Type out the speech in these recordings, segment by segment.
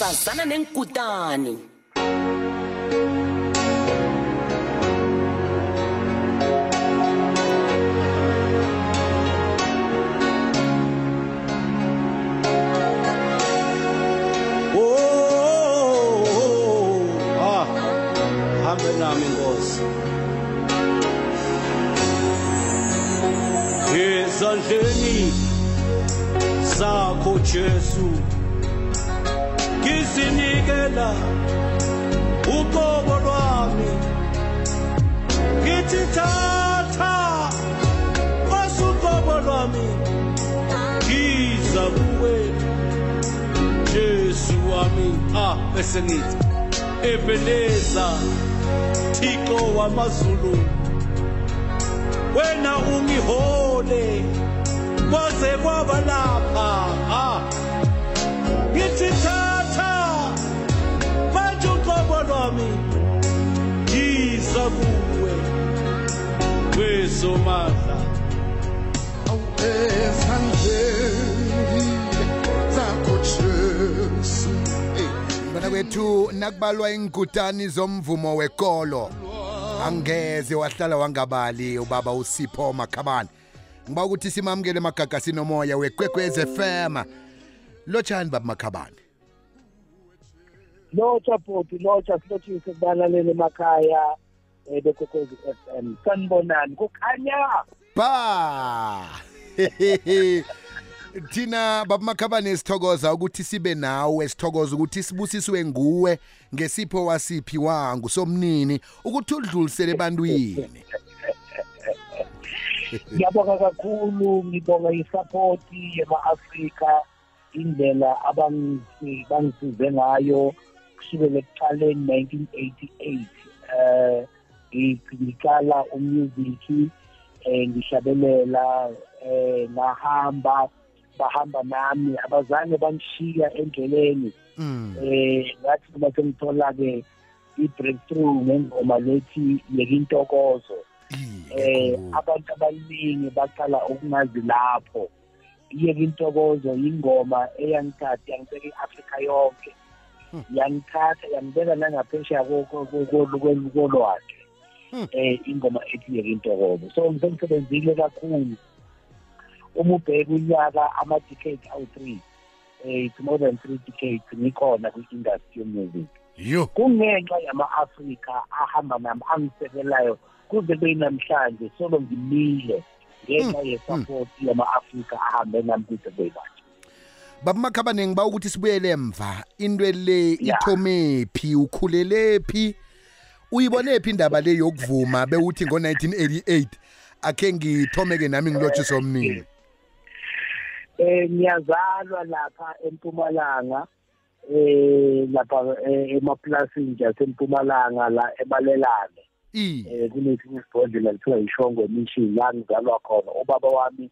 sazana nenkutani Oh, ah, hambe nami Nkosi. Ezandleni zakho Jesu ngisinikela uqobo lwami. Ngithi thatha kwasuqobo lwami. Ngiza kuwe Jesu wami. Ah bese ngithi ebeleza Thixo wamazulu wena ungihole kwaze kwaba lapha. Ah ngithi thatha manje uqobo lwami ngiza kuwe kwesomandla ezandleni zakho Jesu. Bana kwethu nakubalwa ingkutani zomvumo wekolo. Angeze wahlala wangabali ubaba uSipho Makhabane. Ngiba ukuthi simamukele magaga sinomoya wekwekwez FM lotshani baba Makhabane. Lotsha bhodi lotsha silothise kubalaleli emakhaya um bekwekwezi f m. Sanibonani kukhanya ba! Thina baba Makhabane sithokoza ukuthi sibe nawe sithokoza ukuthi sibusiswe nguwe ngesipho wasiphi wangu somnini ukuthi udlulisele ebantwini. Ngiyabonga kakhulu ngibonga isapoti yema-afrika indlela abangisi- bangisize ngayo. Kusukela ekuqaleni 1988 eh ngiqala umusic eh ngishabelela eh ngahamba bahamba nami abazange bangishiya endleleni. Mm. Eh ngathi uma sengithola ke i-breakthrough ngengoma lethi yekintokozo. Eh abantu abaningi baqala ukungazi lapho. Iyeke intokozo ingoma eyangithatha yangibeka i-Afrika yonke. Yangithatha yangibeka nangaphesheya kolwakhe. Eh ingoma ethi yeke intokozo. So ngisemsebenzile kakhulu. Uma ubheka unyaka ama-decades awu-three eh it's more than three decades ngikhona kwi-industry yemusic yo. Kungenxa yama-afrika ahamba nami angisekelayo kuze beyinamhlanje solo ngimile ngenxa yesupport yama-afrika ahambe nami kuze beyibanje baba makhabane ngiba ukuthi sibuyele emva. Into le Ya. ithomephi ukhulelephi uyibolephi indaba le yokuvuma bewuthi ngo-1988 akhe ngithomeke nami ngilotshise omnini eh ngiyazalwa lapha empumalanga eh lapha eh, emaplasini nje asempumalanga la ebalelane i. Eh kunesinye isibhodlela lithiwa yishongwe mission. La ngizalwa khona. Ubaba wami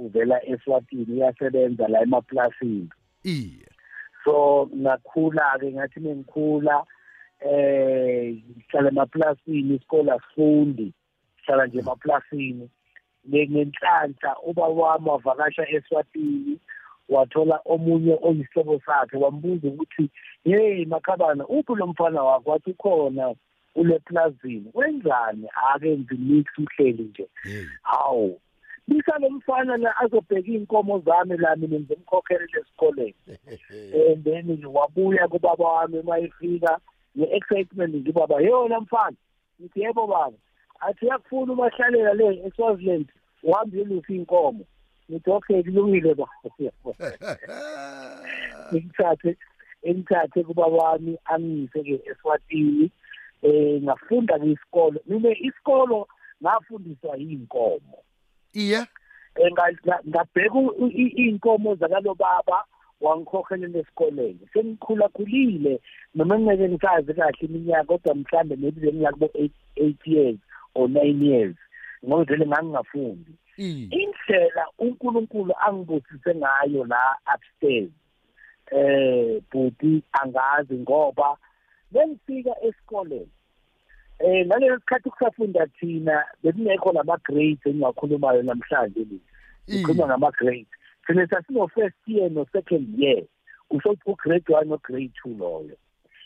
uvela eswatini uyasebenza la emaplasini. I so ngakhula ke ngathi mengikhula eh ngihlala emaplasini isikole asifundi hlala nje emaplasini. Ngenhlanhla ubaba wami wavakasha eswatini wathola omunye oyisihlobo sakhe wambuza ukuthi hey makhabana uphi lo mfana wakho? Wathi ukhona kule plazini wenzani akenzi mix uhleli nje. Hey. hawu. Bisale mfana la azobheka iy'nkomo zami la mina ngizomkhokhelela esikoleni and then wabuya kubaba wami uma efika ne-excitement nje ubaba yona mfana. Ngithi yebo baba. Athi uyakufuna umahlalela le eswaziland uhambe uyolusa iy'nkomo? Ngithi okay kulungile baba. Ngithathe engithathe kubaba wami angiyise-ke eswatini eh ngafunda ke isikolo. Mina isikolo ngafundiswa iy'nkomo. Iya Eh, nga- nga- ngabheka iy'nkomo zakalo baba wangikhokhelela esikoleni sengikhula khulile noma ngingeke ngisazi kahle iminyaka kodwa mhlambe maybe eight eight years or nine years ngoba vele ngangingafundi indlela uNkulunkulu angibusise ngayo la upstairs eh buti angazi ngoba bengifika esikoleni. Eh ngalesi sikhathi kusafunda thina bekungekho lama grades engiwakhulumayo namhlanje nje i ikhuluma ngama grades thina sasino first year no second year usho ugrade 1 no grade 2 loyo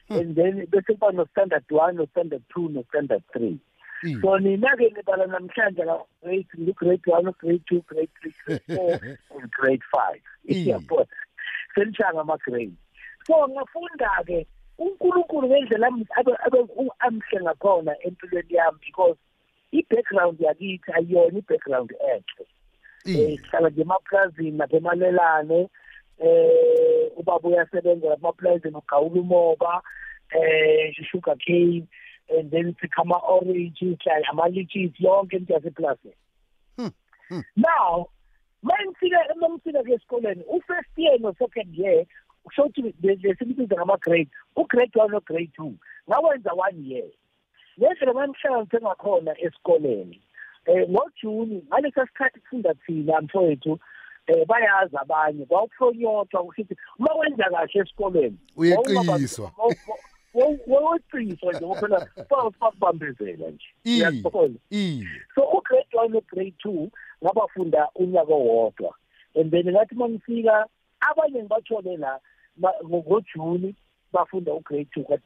and then bese kuba no standard 1 no standard 2 no standard 3 Mm. so nina ke nibala namhlanje la grade grade 1 grade 2 grade 3 grade 4 and grade 5 Mm. iyabona senishanga ama grade so ngafunda ke uNkulunkulu ngendlela amhle ngakhona empilweni yami because i-background yakithi ayiyona i-background enhle. Eh sihlala nje emaplazini lapha emalelane eh ubaba uyasebenza lapha emaplazini ugawula umoba eh sugar cane and then sikhama orange like ama lychees yonke into yaseplazini now mangifika mangifika ke esikoleni u-first year no-second year kusho ukuthi lesimibiza ngama-grade. U-grade one no-grade two. Ngawenza one year. Ngendlela manihlanganise ngakhona esikoleni. Um ngojuni ngalesa sikhathi kufunda thina mfowethu um bayazi abanye kwawukuhlonyothwa kushithi uma wenza kahle esikoleni Uyeqiswa. woweqiswa nje ngophela fakubambezela nje. Iye so ugrade one no-grade two ngabafunda unyaka owodwa. And then ngathi uma ngifika abanye ngibathole la ngojuni bafunda ugrade two but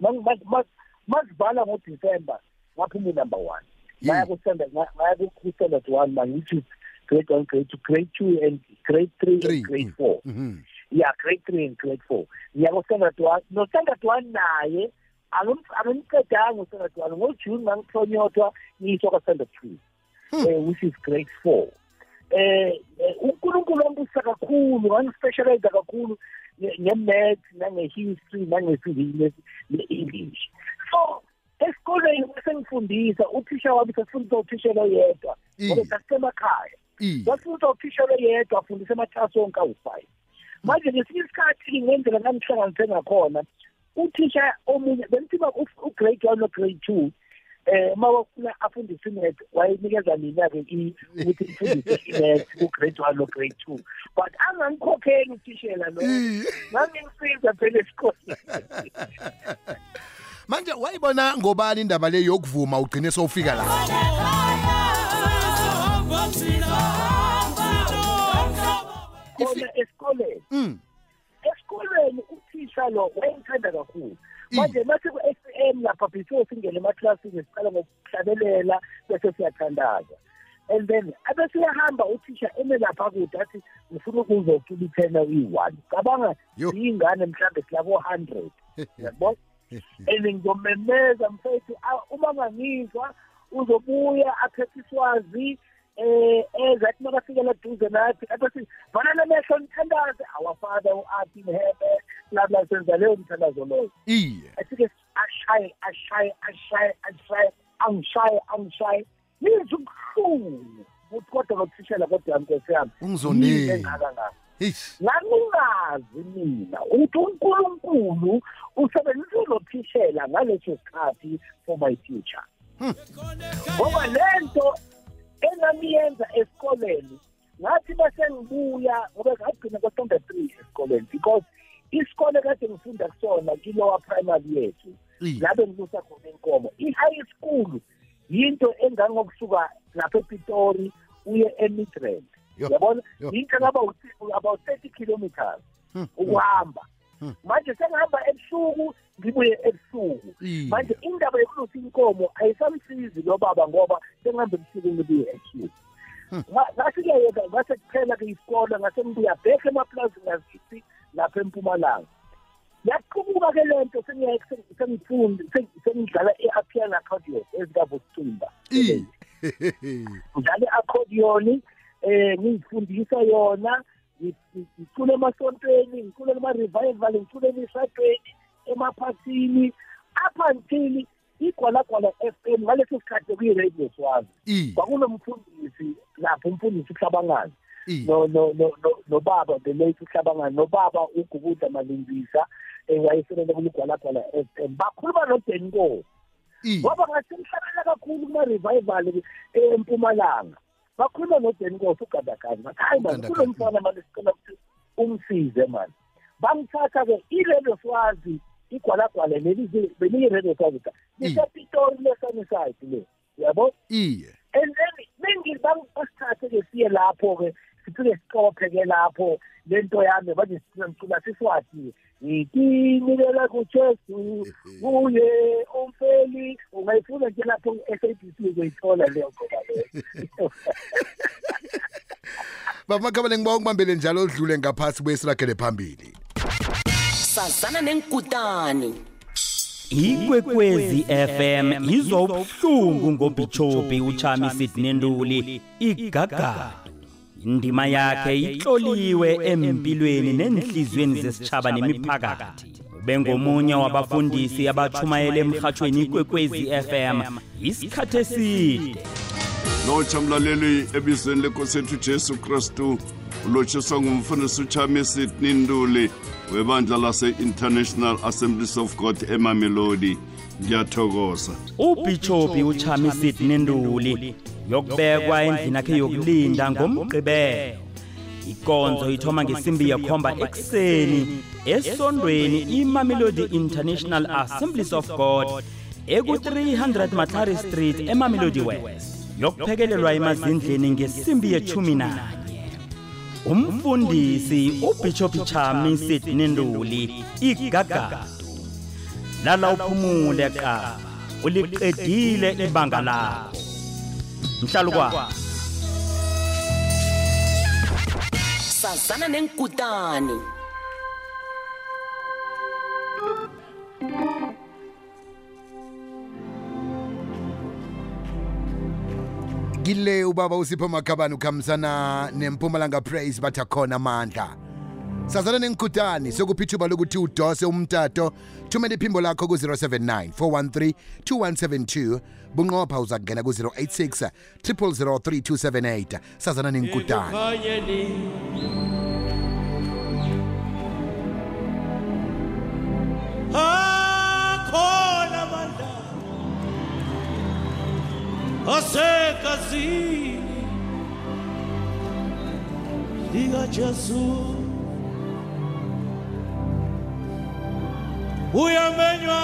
mazivala ngodisemba ngaphuma unumber one. Ngaya ku-standard nga- ngaya ku-standard one mangithi grade one grade two grade two and grade three Three, and grade mm. four. Mhm. yeah grade three and grade four. Ngiya ku-standard one no-standard one naye angim- angimqedanga u-standard one. Ngojuni ngangithonyothwa ngiyiswa ka-standard two eh, which is grade four. Eh eh, uNkulunkulu wambusisa kakhulu wangispecialize kakhulu nge- nge-math nange-history nange-civic ne-english. So esikoleni besengifundisa uthisha wami sasifundisa uthishela oyedwa ngoba Mm. sasisemakhaya iye sasifundisa uthishela oyedwa afundisa amathasi onke awu-five. Manje ngesinye isikhathi ngendlela ngangihlanganise ngakhona uthisha omunye bengithiba ugrade one no-grade two eh uma wafuna afundise imath wayenikeza mina-ke i- ukuthi ngifundise imath ku-grade one no-grade two but angangikhokheli uthishela lo Iye. ngangingisiza phela esikoleni manje wayibona ngobani indaba le yokuvuma ugcine sowufika la khona esikoleni Mm. esikoleni uthisha lo wayengithanda kakhulu manje mase ku-s m lapha before singene emaklasini siqala ngokuhlabelela bese siyathandaza. And then abe siyahamba uthisha eme lapha kude athi ngifuna ukuza ucula ithena uyi-one cabanga Yo. iy'ngane mhlawumbe silabo-hundred yabona and ngizomemeza mfethu ah, uma ngangizwa uzobuya aphethe iswazi eh ezathi makafikela duze nathi abathi vala namehlo nithandaze. Our father u-athi mhebe bla bla senza leyo mthandazo loyo iye. Asike ashaye ashaye ashaye ashaye angishaye angishaye. Nizwe ubuhlungu. Ukuthi kodwa lokuthishela kodwa yami nkosi yami Ungizondile. yini engaka ngako Eish. mina ukuthi uNkulunkulu usebenzise lothishela ngaleso sikhathi for my future. Ngoba lento engamiyenza esikoleni ngathi bese ngibuya ngoba ngagcina kwa-standard three esikoleni because isikole kade ngifunda kusona kilowa primary yethu Iye. ngabe ngilusa khona inkomo i-high school yinto engangokusuka lapha epitori uye emidrand Yo, yabona yo. yinto about about thirty kilometers Hmm. ukuhamba Hmm. manje sengihamba ebusuku ngibuye ebusuku. Iye. manje indaba yokulusa inkomo ayisamsizi lo baba ngoba sengihambe ebusuku. Ngibuye ebusuku Nga- ngasi-ke ngase kuphela-ke isikole ngase ngibuya back emaplazini ngazithi lapha empumalanga. Yaqhubuka-ke le nto sengiya- seng- sengifunde seng- sengidlala i-apiano accordion ezikavuscimba Iye. ngidlala i-accordion eh ngiyifundisa yona ngi- ngi- ngicule emasontweni ngicule kuma-revival ngicule emishadweni emaphathini up until igwalagwala f m ngaleso sikhathi kuyi-radio swazi kwakunomfundisi lapho umfundisi uhlabangani Iye. no no no no nobaba the late uhlabangani nobaba ugubuda malinzisa eh wayesebenza kuligwalagwala f m. Bakhuluma nodenko Iye. ngoba ngathi mhlabela kakhulu kuma-revival empumalanga. Bakhuluma nodenkosi ugandagani bathi hayi mani Ugandagani. kulo mfana mani sicela ukuthi umsize mani bangithatha-ke iredio swazi igwalagwala leli beliyi-radio swazi lisepitori lesunnyside le yabo? Iye. and then bengi basithathe-ke siye lapho-ke sifike sicophe-ke lapho lento yami manje ngicula siswati ngikinilela kujesu kuye umfeli. Ungayifuna nje lapho ku-sabc uzoyithola leyo ngoba leyo bamakhabane ngiba ukubambele njalo odlule ngaphasi kwesilagele phambili. Sazana nenkutani. Ikwekwezi fm izwa ubuhlungu ngobhichobi uchami sidney nduli igagadu. Indima yakhe itloliwe empilweni nenhliziyweni zesitshaba nemiphakathi. Ube ngomunye wabafundisi abachumayele emhathweni ikwekwezi fm isikhathi eside. Lotsha mlaleli ebizweni lenkosi yethu jesu kristu ulotshiswa ngumfundisi uchami sidney nduli. Webandla lase-international assemblies of god emamelodi ngiyathokoza. Ubhishopi uchami sidney nduli. Yokubekwa endlini yakhe yokulinda ngomgqibelo. Ikonzo ithoma ngesimbi yekhomba ekuseni esondweni imamelodi international assemblies of god eku-300 matlari street emamelodi west. Yokuphekelelwa emazindleni ngesimbi yechumi nanye umfundisi ubhishopi chami sidney nduli igagadu lala uphumule qaba uliqedile ibanga lakho. Mhlalukwana sazana nenkutani. Kile ubaba usipho makhabani ukhambisana nempumalanga praise bathi akhona amandla. Sazana nenkutani sokuphithuba lokuthi udose umtato. Thumela iphimbo lakho ku-079 413 2172 bunqopha uza kungena ku-086 0003278 sazana nenkutani a secas Liga Jesus. azul. Uyamenha,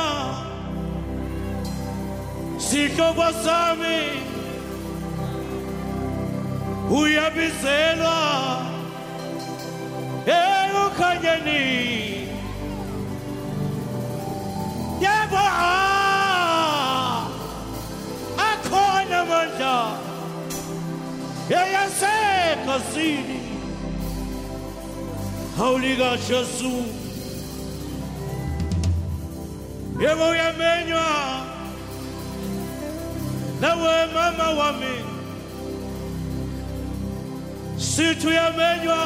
se que eu passame, eu canheni, e é akhona amandla eyasekhasini hawulika jesu. Yebo uyamenywa nawe mama wami sithi uyamenywa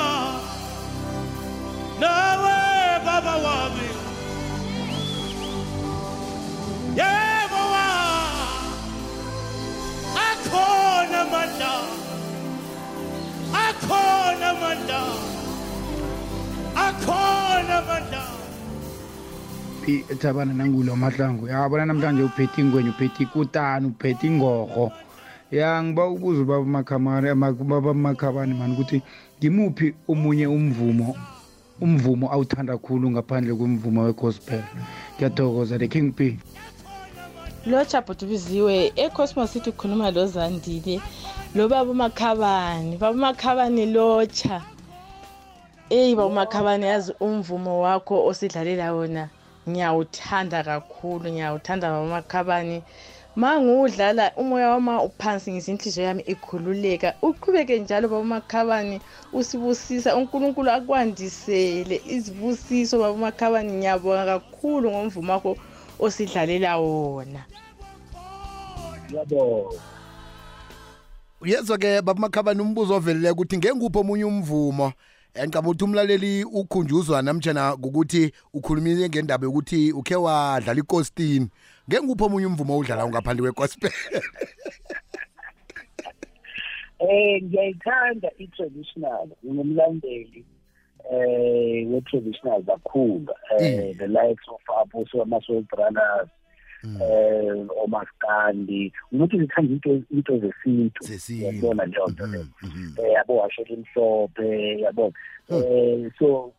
nawe baba wami yebo wa akhona amandla. Akhona amandla. Akhona amandla. Ethabana nangulo mahlangu. Yabona namhlanje uphethe ingwenye uphethe ikutani uphethe ingorho. Ya ngiba ukubuza ubaba makhamane baba makhabane mani ukuthi ngimuphi omunye umvumo umvumo awuthanda khulu ngaphandle kwemvumo we-gospel? Ngiyathokoza the king p. lotsha bhutubiziwe ecosmos city ukhuluma lo zandile lo baba umakhabane baba umakhabane lotsha. Eyi baba umakhabane yazi umvumo wakho osidlalela wona ngiyawuthanda kakhulu ngiyawuthanda baba umakhabane. Ma ngiwudlala umoya wama uphansi ngizinhliziyo yami ikhululeka. Uqhubeke njalo baba umakhabane usibusisa unkulunkulu akwandisele izibusiso. Baba umakhabane ngiyabonga kakhulu ngomvumo wakho osidlalela wona. Ngiyabonga uyezwa-ke babumakhabani umbuzo ovelile ukuthi ngenguphi omunye umvumo? Engicaba ukuthi umlaleli ukhunjuzwa namtshana kukuthi ukhulumile ngendaba yokuthi ukhe wadlala ikostini ngenguphi omunye umvumo owudlala ngaphandle kwegospel? Eh ngiyayithanda i-traditional ngumlandeli eh we-traditional kakhulu eh the likes of apostle amasoul brothers eh omaskandi ukuthi ngithanda into into zesintu. Yabona leyo nto Mhm. eh yabo washela imhlophe yabona eh so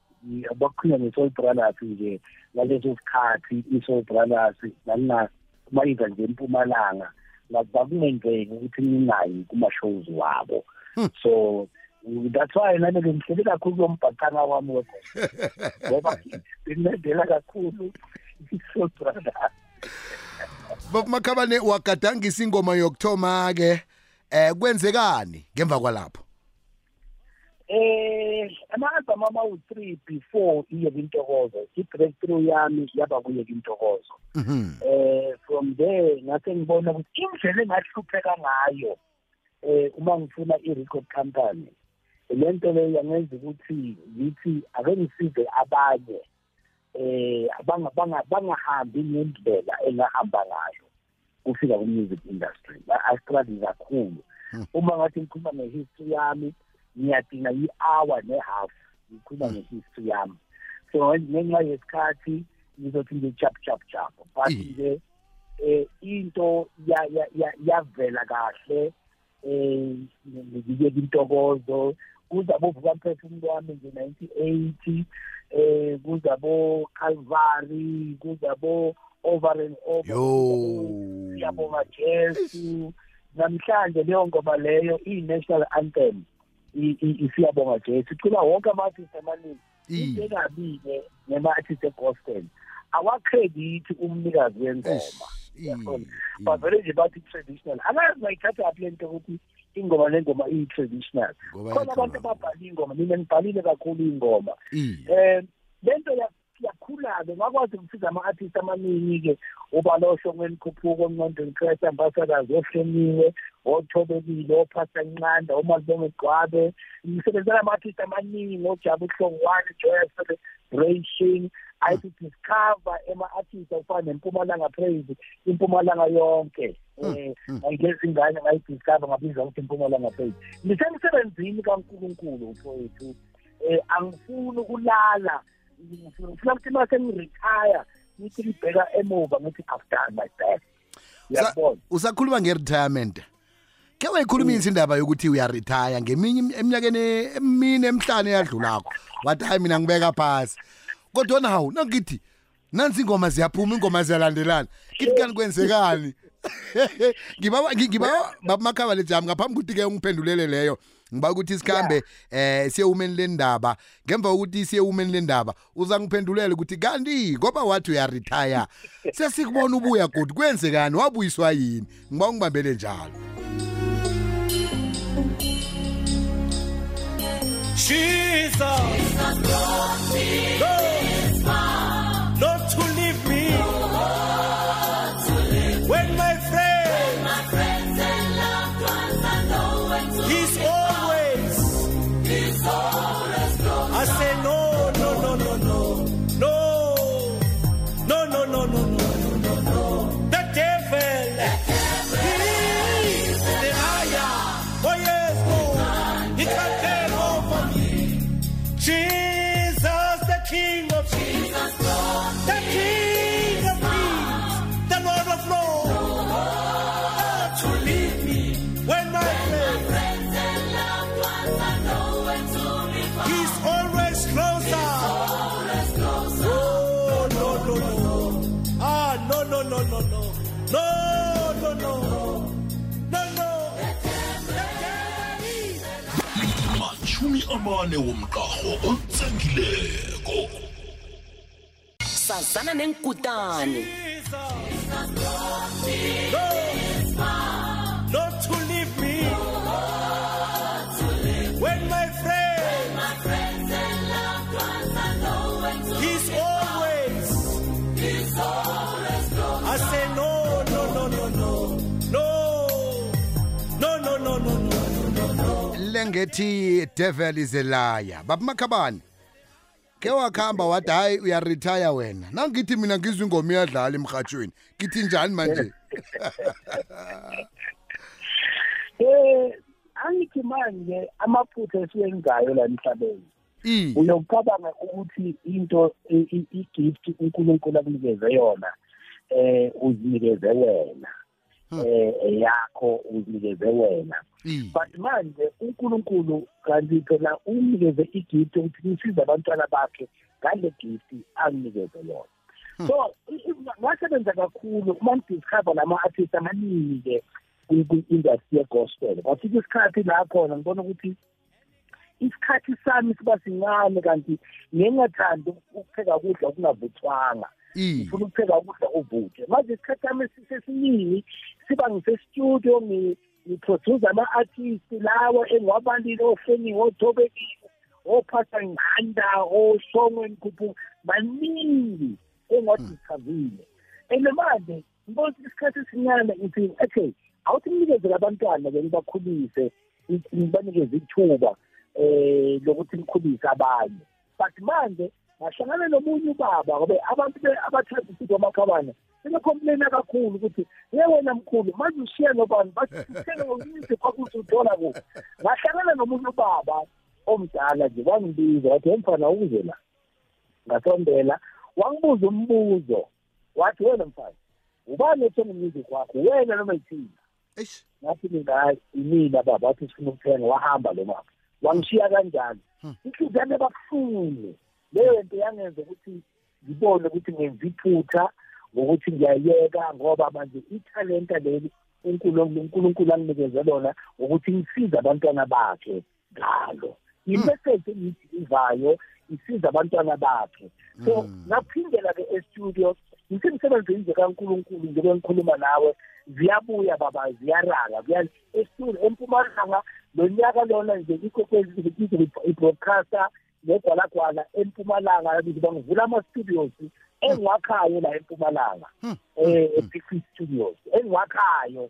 abakhulunywa nge-soul brothers nje ngaleso sikhathi i-soul brothers nalina kumayiza nje empumalanga. Bakungenzeki ukuthi ningayi kuma-shows wabo. So that's why nami bengihlele kakhulu kuyombhaqanga wami wegospel ngoba bengilandela kakhulu. I-soul brother. Baba makhabane wagadangisa ingoma yokuthoma ke. Eh kwenzekani ngemva kwalapho? Eh ama-album amawu-three before iyeke intokozo i-breakthrough yami yaba kuyeke intokozo Mhm. eh from there ngase ngibona ukuthi indlela engahlupheka ngayo eh uma ngifuna i-record company. Le nto leyo yangenza ukuthi ngithi ake ngisize abanye banga- bangahambi ngendlela engahamba ngayo kufika ku-music industry. Astruggle kakhulu. Uma ngathi ngikhuluma ngehistory yami ngiyadinga i-hour ne-half ngikhuluma ngehistory yami. So ngenxa yesikhathi ngizothi nje chap chap chap but nje eh into ya- ya- ya- yavela kahle eh ngibike intokozo kuza bovuka mphefumulo wami nje 1980 eh kuza bo Calvary kuza bo over and over yo. siyabonga Jesu namhlanje leyo ngoma leyo i-national anthem i- i- isiyabonga Jesu icula wonke ama-artist amaningi. Into ekabi-ke nema-artist e-gospel awakhredithi umnikazi wengoma. Yabona bavele nje bathi traditional angazi bayithatha phi le nto ukuthi ingoma lengoma iyi-traditional. Ngoba khona abantu ababhala ingoma mina ngibhalile kakhulu iy'ngoma Iye. um lento yakhula-ke ngakwazi ukusiza ama-artist amaningi-ke ubalosho ngenikhuphuko omncondweni christ ambassadors ohlemiwe othobekile ophasa nqanda omalibonge gqwabe. Ngisebenzela ama-artist amaningi ojabu uhlongo one joyous celebration ayithi discover ema-artist afana nempumalanga praise impumalanga yonke um ngayilezi ingane ngayidiscover ngabiza ukuthi impumalanga praise. Ngisemsebenzini kankulunkulu mfowethu um angifuni ukulala. Ngifuna ukuthi uma sengiretire ngithi ngibheka emuva ngithi i've done my best. Uyabona? usakhuluma nge-retirement? Ke wayikhulumisa indaba yokuthi uyaretire ngeminye eminyakeni emine emhlanu eyadlulakho wathi hayi mina ngibeka phasi. Kodwa nawu nangithi nansi ingoma ziyaphuma ingoma ziyalandelana. Kithi kani kwenzekani? Ngibawa ngibawa babamakhaba lejami ngaphambi ukuthi ke ungiphendulele leyo ngiba ukuthi isikhambe eh siye umeni lendaba ngemva kokuthi siye umeni lendaba uza ngiphendulele ukuthi kanti ngoba wathi uyaretire sesikubona ubuya godi kwenzekani? Wabuyiswa yini? Ngiba ungibambele njalo. Jesus. No, amane womqaho otsengileko. Sazana nenkutani no. lengethi devil is a liar. Babumakhabani ke wakhamba wathi hayi uyaretire wena. Nangithi mina ngizwe ingoma iyadlala emrhatshweni. Ngithi njani manje? Eh angithi manje amaphutha esiwenzayo la emhlabeni uyocabanga ukuthi into i- i- i-gift uNkulunkulu akunikeze yona eh uzinikeze wena. Eh yakho uzinikeze wena. But manje uNkulunkulu kanti phela unikeze igift ukuthi kusiza abantwana bakhe ngale gift anginikeze yona. So i- i- ngasebenza kakhulu uma ngidiscover lama-artist amaningi-ke kwi-industry ye-gospel. Kwafika isikhathi la khona ngibona ukuthi isikhathi sami siba sincane kanti ngingathandi ukupheka ukudla okungavuthwanga. Ngifuna ukupheka ukudla ovuthe manje isikhathi sami sesiningi siba ngisestudio ngiproduce ama-artist lawo engiwabalile ohleniwe othobekile ophasa nganda oshongwe nkuphunga baningi engiwadiscavile and manje ngibona ukuthi isikhathi esincane ngithi okay awuthi nginikeze abantwana-ke ngibakhulise ngibanikeze ithuba eh lokuthi ngikhulise abanye. But manje ngahlangana nomunye ubaba ngobe abantu abathanda isiko amakhabana sebecomplaina kakhulu ukuthi ye wena mkhulu manje ushiye nobani? Basithele ngokuthi kwakuthi uthola kuphi ngahlangana nomunye ubaba omdala nje wangibiza wathi emfana ukuze la. Ngasondela wangibuza umbuzo wathi wena mfana ubani ethenga umusic wakho wena noma yithina? Ngathi mina imina baba wathi sifuna ukuthenga. Wahamba lo mama wangishiya kanjalo inhliziyo yami bakuhlule leyo nto yangenza ukuthi ngibone ukuthi ngenza iphutha ngokuthi ngiyayeka ngoba manje ithalenta leli unkulunkulu anginikeze lona ukuthi ngisize abantwana bakhe ngalo. Imeseji engiyidilivayo isiza abantwana bakhe. So ngaphindela-ke estudio ngithi imisebenzi enze kankulunkulu njengoba ngikhuluma nawe ziyabuya baba ziyaranga kuya estudio empumalanga lo nyaka lona nje ikwekwezi i-broadcaster negwalagwala empumalanga ngizoba ngivula ama-studios engiwakhayo la empumalanga eh e-Big Studios. Engiwakhayo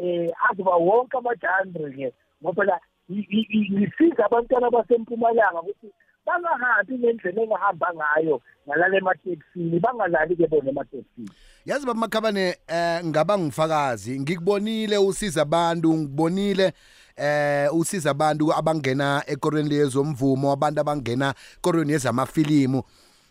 eh azoba wonke ama-genre-ke ngoba la ngisiza abantwana basempumalanga ukuthi bangahambi ngendlela engahamba ngayo ngalala emateksini bangalali-ke bona emateksini. Yazi baba makhabane eh ngaba ngifakazi ngikubonile usiza abantu ngibonile eh usiza abantu abangena ekorweni lezomvumo abantu abangena ekorweni yezamafilimu.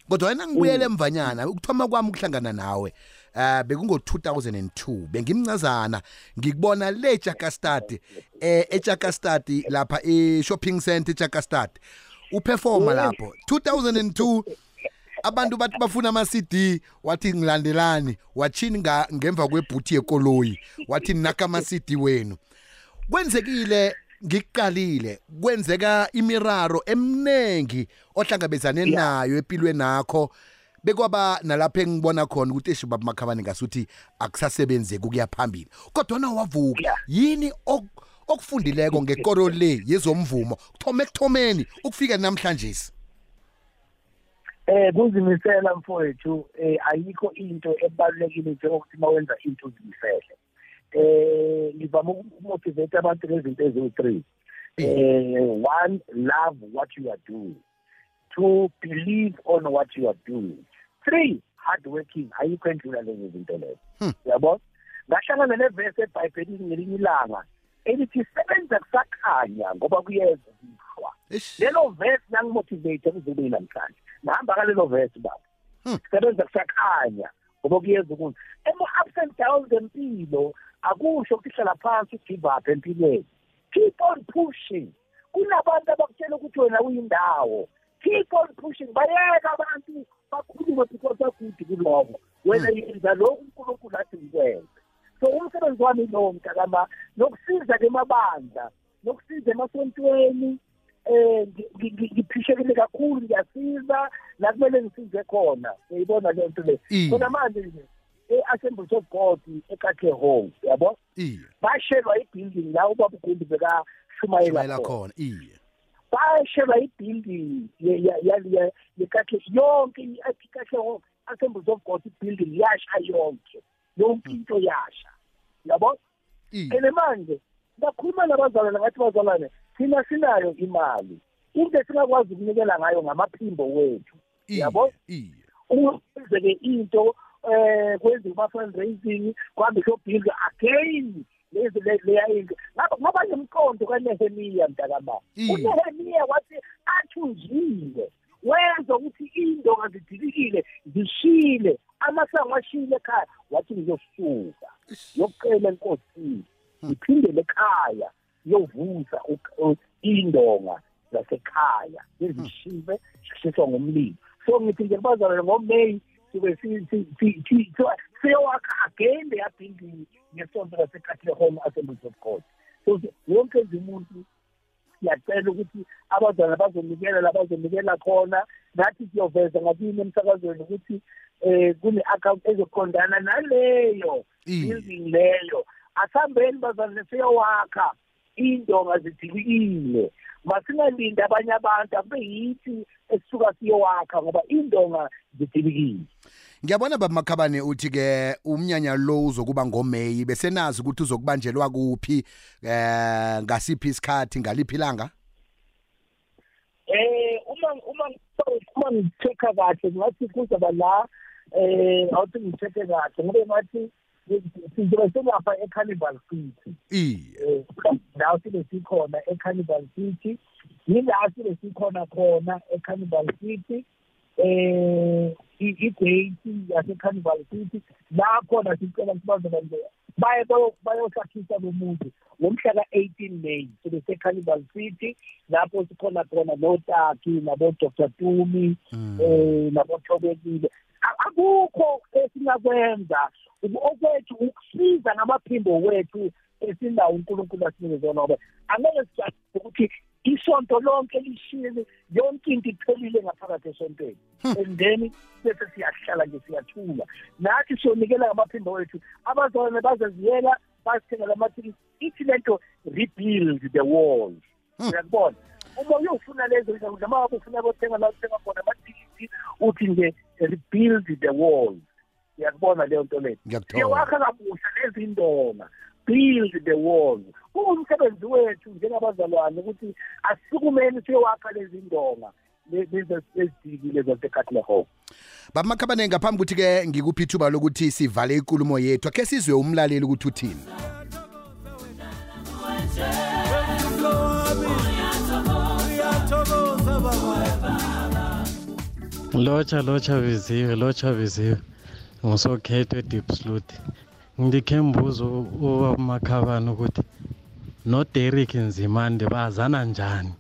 Kodwa wena ngibuyele emvanyana ukuthoma kwami ukuhlangana nawe eh bekungo-2002 bengimncazana ngikubona le Jakastad eh eJakastad lapha e-shopping center eJakastad uperforma lapho. 2002 abantu bathi bafuna ama-CD wathi ngilandelani. Wathini ngemva kwebhuthi yekoloyi wathi naka ama-CD wenu. Kwenzekile ngikuqalile. Kwenzeka imiraro emnengi ohlangabezane nayo empilweni nakho. Bekwaba nalapho engibona khona ukuthi esho baba makhabane ngasuthi akusasebenzeki ukuya phambili. Kodwa na wavuka? Yini okufundileko ngekoro le yezomvumo? Kuthome ekuthomeni ukufika namhlanje eh kuzimisela mfowethu eh ayikho into ebalulekile njengokuthi mawenza into uzimisele. Eh ngivama ukumotivate abantu ngezinto eziwu-three. Eh one love what you are doing. Two believe on what you are doing. Three hard working. Ayikho endlula lezo zinto lezo. Yabo? Ngahlangana nevesi ebhayibhelini ngelinye ilanga elithi sebenza kusakhanya ngoba kuyeza ukuhlwa lelo vesi nangimotivate kuzobe namhlanje. Nahamba kalelo vesi baba. Sebenza kusakhanya ngoba kuyeza ukuthi ema-ups and downs empilo akusho ukuthi hlala phansi ugive up empilweni. Keep on pushing. Kunabantu abakutshela ukuthi wena uyindawo. Keep on pushing. Bayeka abantu bakhulume because bakude kuloko. Wena yenza lokhu unkulunkulu athi ngikwenze so umsebenzi wami lowo mntakama nokusiza ke mabandla nokusiza emasontweni eh ngiphishekile kakhulu ngiyasiza la kumele ngisize khona. Uyibona le nto le? Khona manje nje e-assemblies of god ekakhe hall yabo? Bashelwa i-building la ubaba ugundi bekashumayela khona. iye. Bashelwa i-building yekakhe yonke ikakhe hall assemblies of god i-building yasha yonke. Yonke into yasha yabo? And manje bakhuluma nabazalwane ngathi bazalwane thina sinayo imali. Into esingakwazi ukunikela ngayo ngamaphimbo wethu. Yabo? ukwenzeke into eh kwenziwa ama-fundraising kuhambe shobhilwe again lezi leya into ngoba nemqondo kanehemiya mntakama unehemiya wathi athunjile wenza ukuthi indonga zidilikile zishile amasango ashile ekhaya. Wathi ngizosuka yokucela enkosini ngiphindele ekhaya yovusa indonga zasekhaya. Ezishive shishiswa ngumlilo. So ngithi nje kubazalwane ngomeyi sibe siyowakha again leya building ngesonto lasecatholic home assemblies of god so wonke nje umuntu siyacela ukuthi abazwana bazonikela la bazonikela khona nathi siyoveza ngakini emsakazweni ukuthi eh kune-account ezoqondana naleyo building leyo. Asihambeni bazane siyowakha indonga zidilikile masingalindi abanye abantu akube yithi esisuka siyowakha ngoba indonga zidilikile ngiyabona baba makhabane uthi ke umnyanya lo uzokuba ngomeyi besenazi ukuthi uzokubanjelwa kuphi eh ngasiphi isikhathi ngaliphi ilanga? Eh uma uma uma ngitheka kahle ngathi kuzaba la eh awuthi ngitheke kahle ngoba ngathi sizobe selapha eCarnival City. Iye. La sibe sikhona eCarnival City. Yila sibe sikhona khona eCarnival City. Eh i-date yase-carnival city. La khona sicela ukuthi bazobe baye bayosakhisa lo muntu ngomhla ka-eighteen may sibe se-carnival city. Lapho sikhona khona notaki nabo-dr tumi um nabo-thobekile. Akukho esingakwenza okwethu ukusiza ngamaphimbo wethu esinawo unkulunkulu asinike zona ngoba angeke sijale ukuthi isonto lonke lishile yonke into iphelile ngaphakathi esontweni. And then bese siyahlala nje siyathula. Nathi siyonikela ngamaphimbo wethu abazalwane bazeziyela basithengela amathikisi ithi lento rebuild the walls uyakubona? Uma uyofuna lezo zinto noma ngabe ufuna kothenga la uthenga khona amathikisi uthi nje rebuild the walls uyakubona leyo nto leyo siyawakha kabusha lezi ndonga. Build the walls kuwumsebenzi wethu njengabazalwane ukuthi asisukumeni siyowakha lezi ndonga ezidikile zasekatlehope baba makhabane ngaphambi ukuthi ke ngikuphi ithuba lokuthi sivale inkulumo yethu akhe sizwe umlaleli ukuthi uthini? Lotsha lotsha biziwe lotsha biziwe ngusokhethwe deep slot ngidikhe mbuzo umakhabani ukuthi noDerrick Nzimande bazana njani?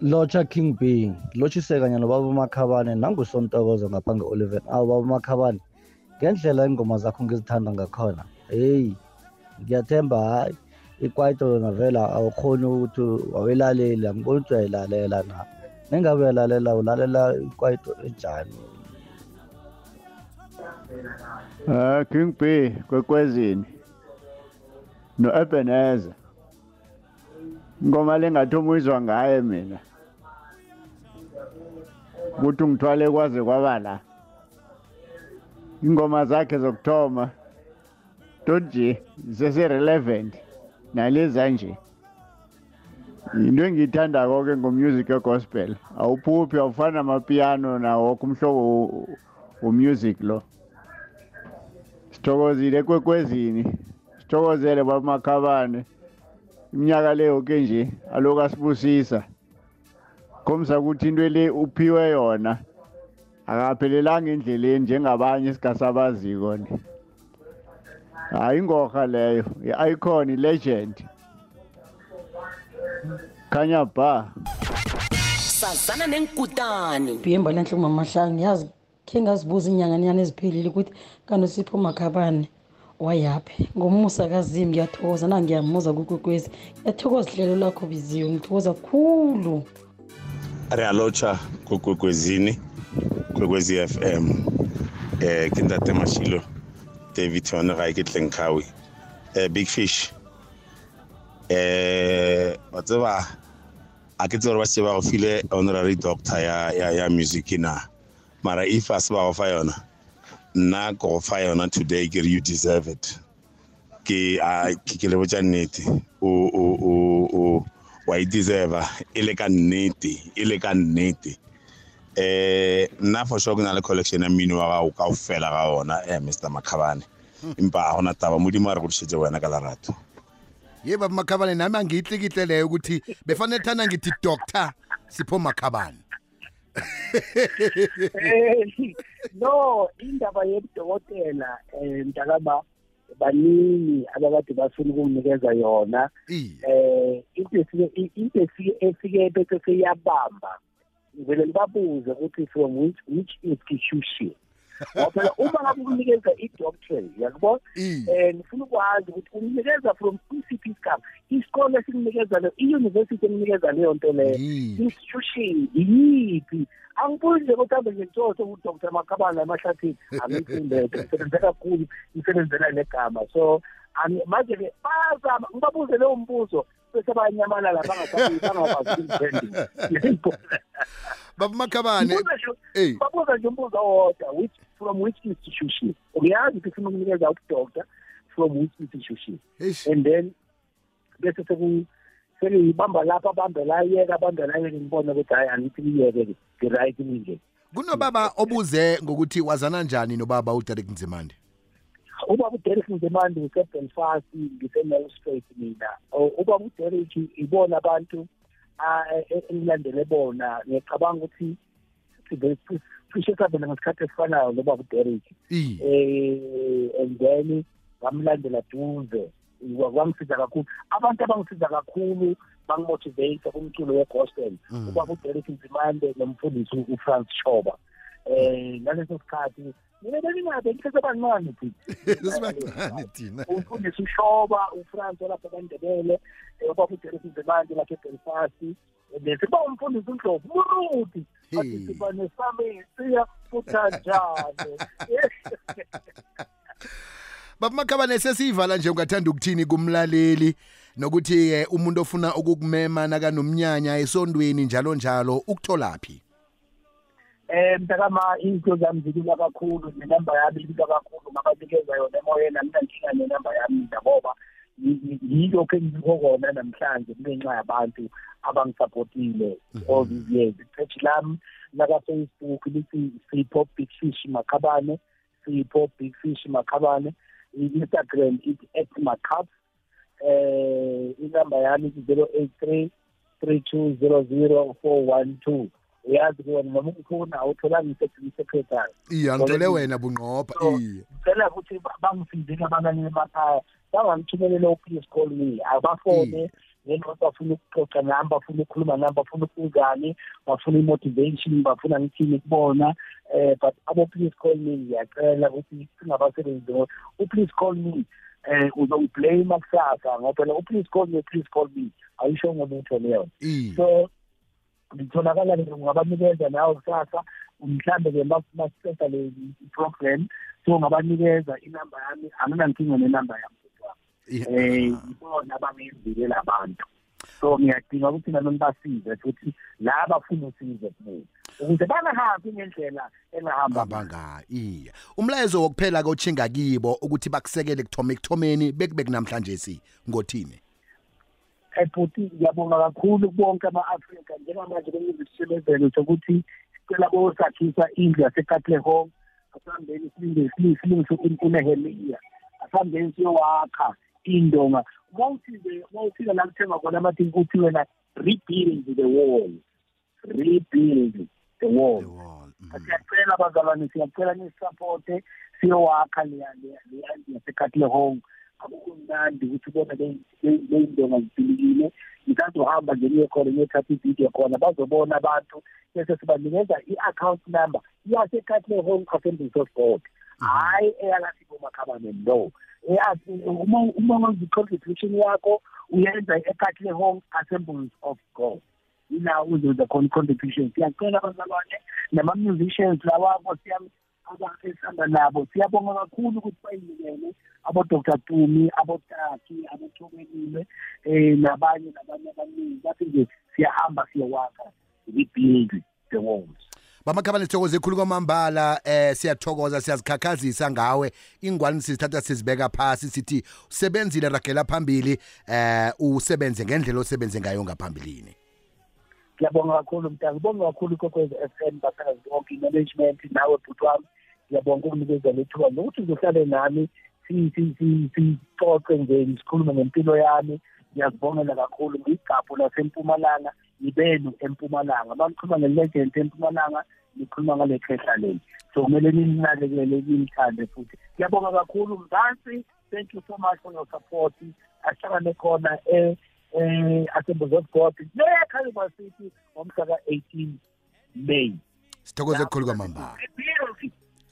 Locha King B lochiseka kanye nobaba uMakhabane nangusontokozo ngapha nge-Oliver awu baba uMakhabane ngendlela ingoma zakho ngizithanda ngakhona. Hey ngiyathemba hayi ikwaito yona vela awukhoni ukuthi wawelalela ngibona ukuthi uyayilalela na. Nengabe uyalalela ulalela ikwaito enjani? Ah King B kwekwezini. No Ebenezer. Ngoma lengathi umuyizwa ngaye mina. Ukuthi ungithwale kwaze kwaba la. Ingoma zakhe zokuthoma tonje sese-relevant naleza nje into engiyithandako ke ngomusic we-gospel awuphuphi awufani namapiano nawo woke umhlobo womusic lo. Sithokozile ekwekwezini sithokozele bamakhabane. Iminyaka le yoke nje aloku asibusisa khomsa ukuthi into le uphiwe yona akaphelelanga endleleni njengabanye esingasabaziko ni hayi ingorha leyo i-icon i-legend khanya ba sazana nenkutani. Bihemba lenhle umamahlanu yazi khe ngazibuza inyanganyana eziphelile ukuthi kanosipho makhabane wayaphi? Ngomusa kazimi ngiyathokoza na ngiyamuza kukwekwezi. Ngiyathokoza ihlelo lakho biziwe ngithokoza khulu. Realocha kukwekwezini kwekwezi fm eh ke ntate mashilo david yone ga ke tlenkhawi eh big fish. Eh wa tseba a ke tsere ba se ba go file honorary doctor ya ya ya music na? Mara if a se ba go fa yona nna ko go fa yona today ke you deserve it. Ke a ke ke le botsa nnete. O o o o wa e deserve e le ka nnete e le ka nnete. Eh nna for sure ke na le collection ya mmino wa gago ka o fela ga ona eh mr makhabane. Empa a gona taba modimo a re go dišetse wena ka lerato. Ye baba makhabane nami angiyihlikihle leyo ukuthi befanele thana ngithi doctor sipho makhabane. Eh, no indaba yebudokotela eh mntakaba baningi abakade bafuna ukumnikeza yona. Eh into efike into efike efike bese seyabamba. Ngivele ngibabuze ukuthi from which which institution? Ngoba phela uma ngabe ukunikeza i-doctorate yakubona um ngifuna ukwazi ukuthi unikeza from isiphi isigaba isikole esikunikeza leyo i-university ekunikeza leyo nto leyo institution yiyiphi? Angibuzi nje ukuthi hambe ngentotho udr makabane emahlathini angiyifundele ngisebenze kakhulu ngisebenzela negama. So ani- manje-ke bayazama ngibabuze leyo mbuzo bese bayanyamalala bangakwazi ukuyiphendula baba makhabane Ngibuza nje- babuza nje umbuzo owodwa which from which institution uyazi ukuthi ufuna ukunikeza udoctor from which institution and then bese seku sekuyibamba lapha abambe la yeka abambe la yeke ngibone ukuthi hayi angithi kuyeke ngi-right indlela kunobaba obuze ngokuthi wazana njani nobaba uderek nzimande ubaba uderek nzimande usebelfast ngise-nelsprat mina ubaba uderek ibona abantu ah, e- engilandele bona ngiyacabanga ukuthi cishe sabela ngesikhathi esifanayo nobaba uderek eh and then ngamlandela duze. Wa- wangisiza kakhulu. Abantu abangisiza kakhulu bangimotivate kumculo we-gospel. Mm. ubaba uderek nzimande nomfundisi ufrance shoba. Eh ngaleso sikhathi mina bengingabe ngisesebancane sibancane thina. Umfundisi ushoba ufrance olapha kwandebele eh, ubaba uderek nzimande lapha ebelfast bese ba umfundisi undlovu muruti athi siba nesami siya futhanjani baba makhabane sesiyivala nje ungathanda ukuthini kumlaleli? Nokuthi eh, umuntu ofuna ukukumema nakanomnyanya esondweni njalo njalo ukutholaphi? Eh mntakama into zami zilula kakhulu nenamba yami ilula kakhulu ngabanikeza yona emoyeni anginankinga nenamba yami mina ngoba yi- yi- yilokhu engikho kona namhlanje kungenxa yabantu abangisapotile all these years. Ichechi lami laka-facebook lithi sipho big fish makhabane. Sipho big fish makhabane. I-instagram ithi at macap eh inamba yami ithi zero eight three three two zero zero four one two. Uyazi kuwona noma ufuna awutholanga ngisesekretary iye angicele wena bunqopha. Iye. ngicela ukuthi ba- bangisizile abanani emakhaya bangangithumelela uplease call me abafone ngento bafuna ukuxoxa nami bafuna ukukhuluma nami bafuna ukuzani bafuna i-motivation bafuna ngithini kubona eh but abo please call me ngiyacela ukuthi singabasebenzi ngo uplease call me eh uzongiblame kusasa ngoba phela uplease call me please call me ayisho ngolutho leyo so ngitholakala ke ngabanikeza nawe kusasa mhlambe-ke masiceda le program so ngabanikeza inamba yami anginankinga nenamba yami. Eh ibona abangenzile abantu so ngiyadinga ukuthi nami ngibasize futhi la bafuna usizo kubo ukuze bangahambi ngendlela engahamba banga iya umlayezo wokuphela kochinga kibo ukuthi bakusekele kuthoma ekuthomeni bekube namhlanje si ngothini? Ebhuti ngiyabonga kakhulu bonke ama-afrika njengamanje bengizisebenzele sokuthi sicela bosakhisa indlu yasekatlehong asihambeni silungise unehemiya asihambeni siyowakha. Indonga. Uma mawufika la kuthengwa khona amathini kuthi wena rebuild the wall. Rebuild the wall. Siyacela bazalwane siyacela nisisapote siyowakha ndlu yasekatlehong akumnandi ukuthi ubona leyindonga zifilikile ngisazohamba nje niye khona ngiyothatha ividiyo khona bazobona abantu. Bese sibanikeza i-account number yasekhathile home assembly of hhayi eyalasibo makhabane no. Eyathi uma wenza i-contribution yakho uyenza ekhathile home assemblies of god. Ila uzenza khona i-contribution. Siyacela abazalwane nama-musicians lawabo abasihamba nabo. Siyabonga kakhulu ukuthi bayinikele abodr tumi abotaki abothomelile um nabanye nabanye abaningi. Bathi nje siyahamba siyowakha rebuild the walls bamakhabane sithokoze ekhulu kwamambala eh siyathokoza siyazikhakhazisa ngawe. Ingwani sizithatha sizibeka phasi sithi usebenzile ragela phambili eh usebenze ngendlela osebenze ngayo ngaphambilini. Ngiyabonga kakhulu mntana ngibonga kakhulu ikokwez f m basakazi bonke i-management nawe bhuti wami. Ngiyabonga ukunikeza lethuba nokuthi uzohlale nami sixoxe nje sikhulume ngempilo yami. Ngiyazibongela kakhulu ngiyigabhu lasempumalanga yibenu empumalanga. Banikhuluma nge-legend empumalanga nikhuluma ngale khehla leli so kumele nininakekele nimthande futhi. Ngiyabonga kakhulu mzansi. Thank you so much for your support. Asihlangane khona eh eh assemblies of god nekhaliba city ngomhla ka-18 may. Sithokoze ekhulu kwamambala.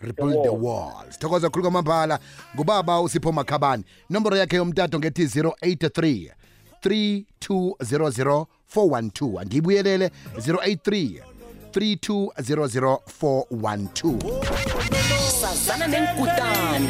rebuild the wall sithokoza khulu kwamambala. Ngubaba usipho makhabani inomboro yakhe yomtato ngethi 083 3200 412 andiyibuyelele 083 3200 412 sazana nenkutani